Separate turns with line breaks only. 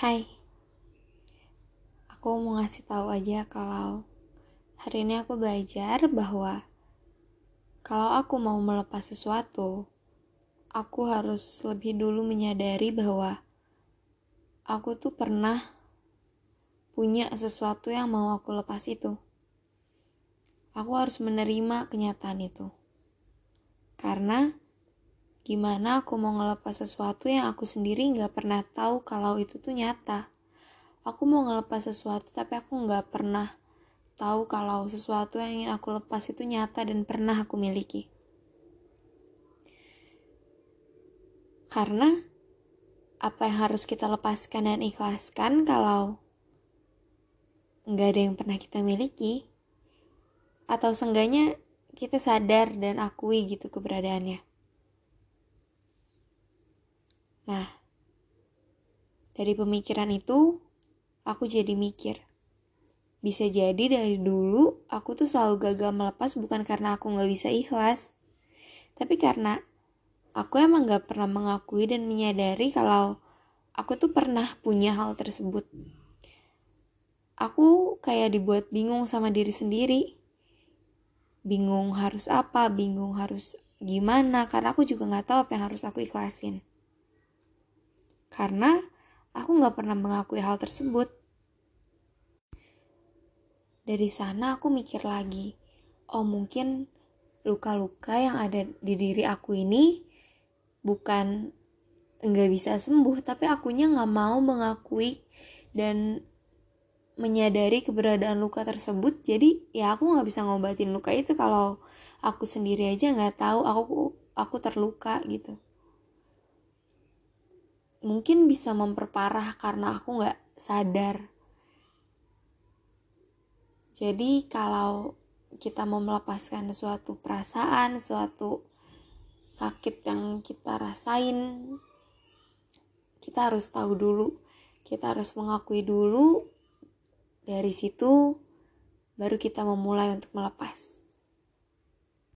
Hai, aku mau ngasih tahu aja kalau hari ini aku belajar bahwa kalau aku mau melepas sesuatu, aku harus lebih dulu menyadari bahwa aku tuh pernah punya sesuatu yang mau aku lepas itu. Aku harus menerima kenyataan itu. Karena Gimana aku mau ngelepas sesuatu yang aku sendiri nggak pernah tahu kalau itu tuh nyata. Aku mau ngelepas sesuatu tapi aku nggak pernah tahu kalau sesuatu yang ingin aku lepas itu nyata dan pernah aku miliki. Karena apa yang harus kita lepaskan dan ikhlaskan kalau nggak ada yang pernah kita miliki atau seenggaknya kita sadar dan akui gitu keberadaannya. Nah, dari pemikiran itu, aku jadi mikir. Bisa jadi dari dulu aku tuh selalu gagal melepas bukan karena aku gak bisa ikhlas. Tapi karena aku emang gak pernah mengakui dan menyadari kalau aku tuh pernah punya hal tersebut. Aku kayak dibuat bingung sama diri sendiri. Bingung harus apa, bingung harus gimana, karena aku juga gak tahu apa yang harus aku ikhlasin karena aku gak pernah mengakui hal tersebut. Dari sana aku mikir lagi, oh mungkin luka-luka yang ada di diri aku ini bukan nggak bisa sembuh, tapi akunya nggak mau mengakui dan menyadari keberadaan luka tersebut. Jadi ya aku nggak bisa ngobatin luka itu kalau aku sendiri aja nggak tahu aku aku terluka gitu mungkin bisa memperparah karena aku nggak sadar. Jadi kalau kita mau melepaskan suatu perasaan, suatu sakit yang kita rasain, kita harus tahu dulu, kita harus mengakui dulu. Dari situ baru kita memulai untuk melepas.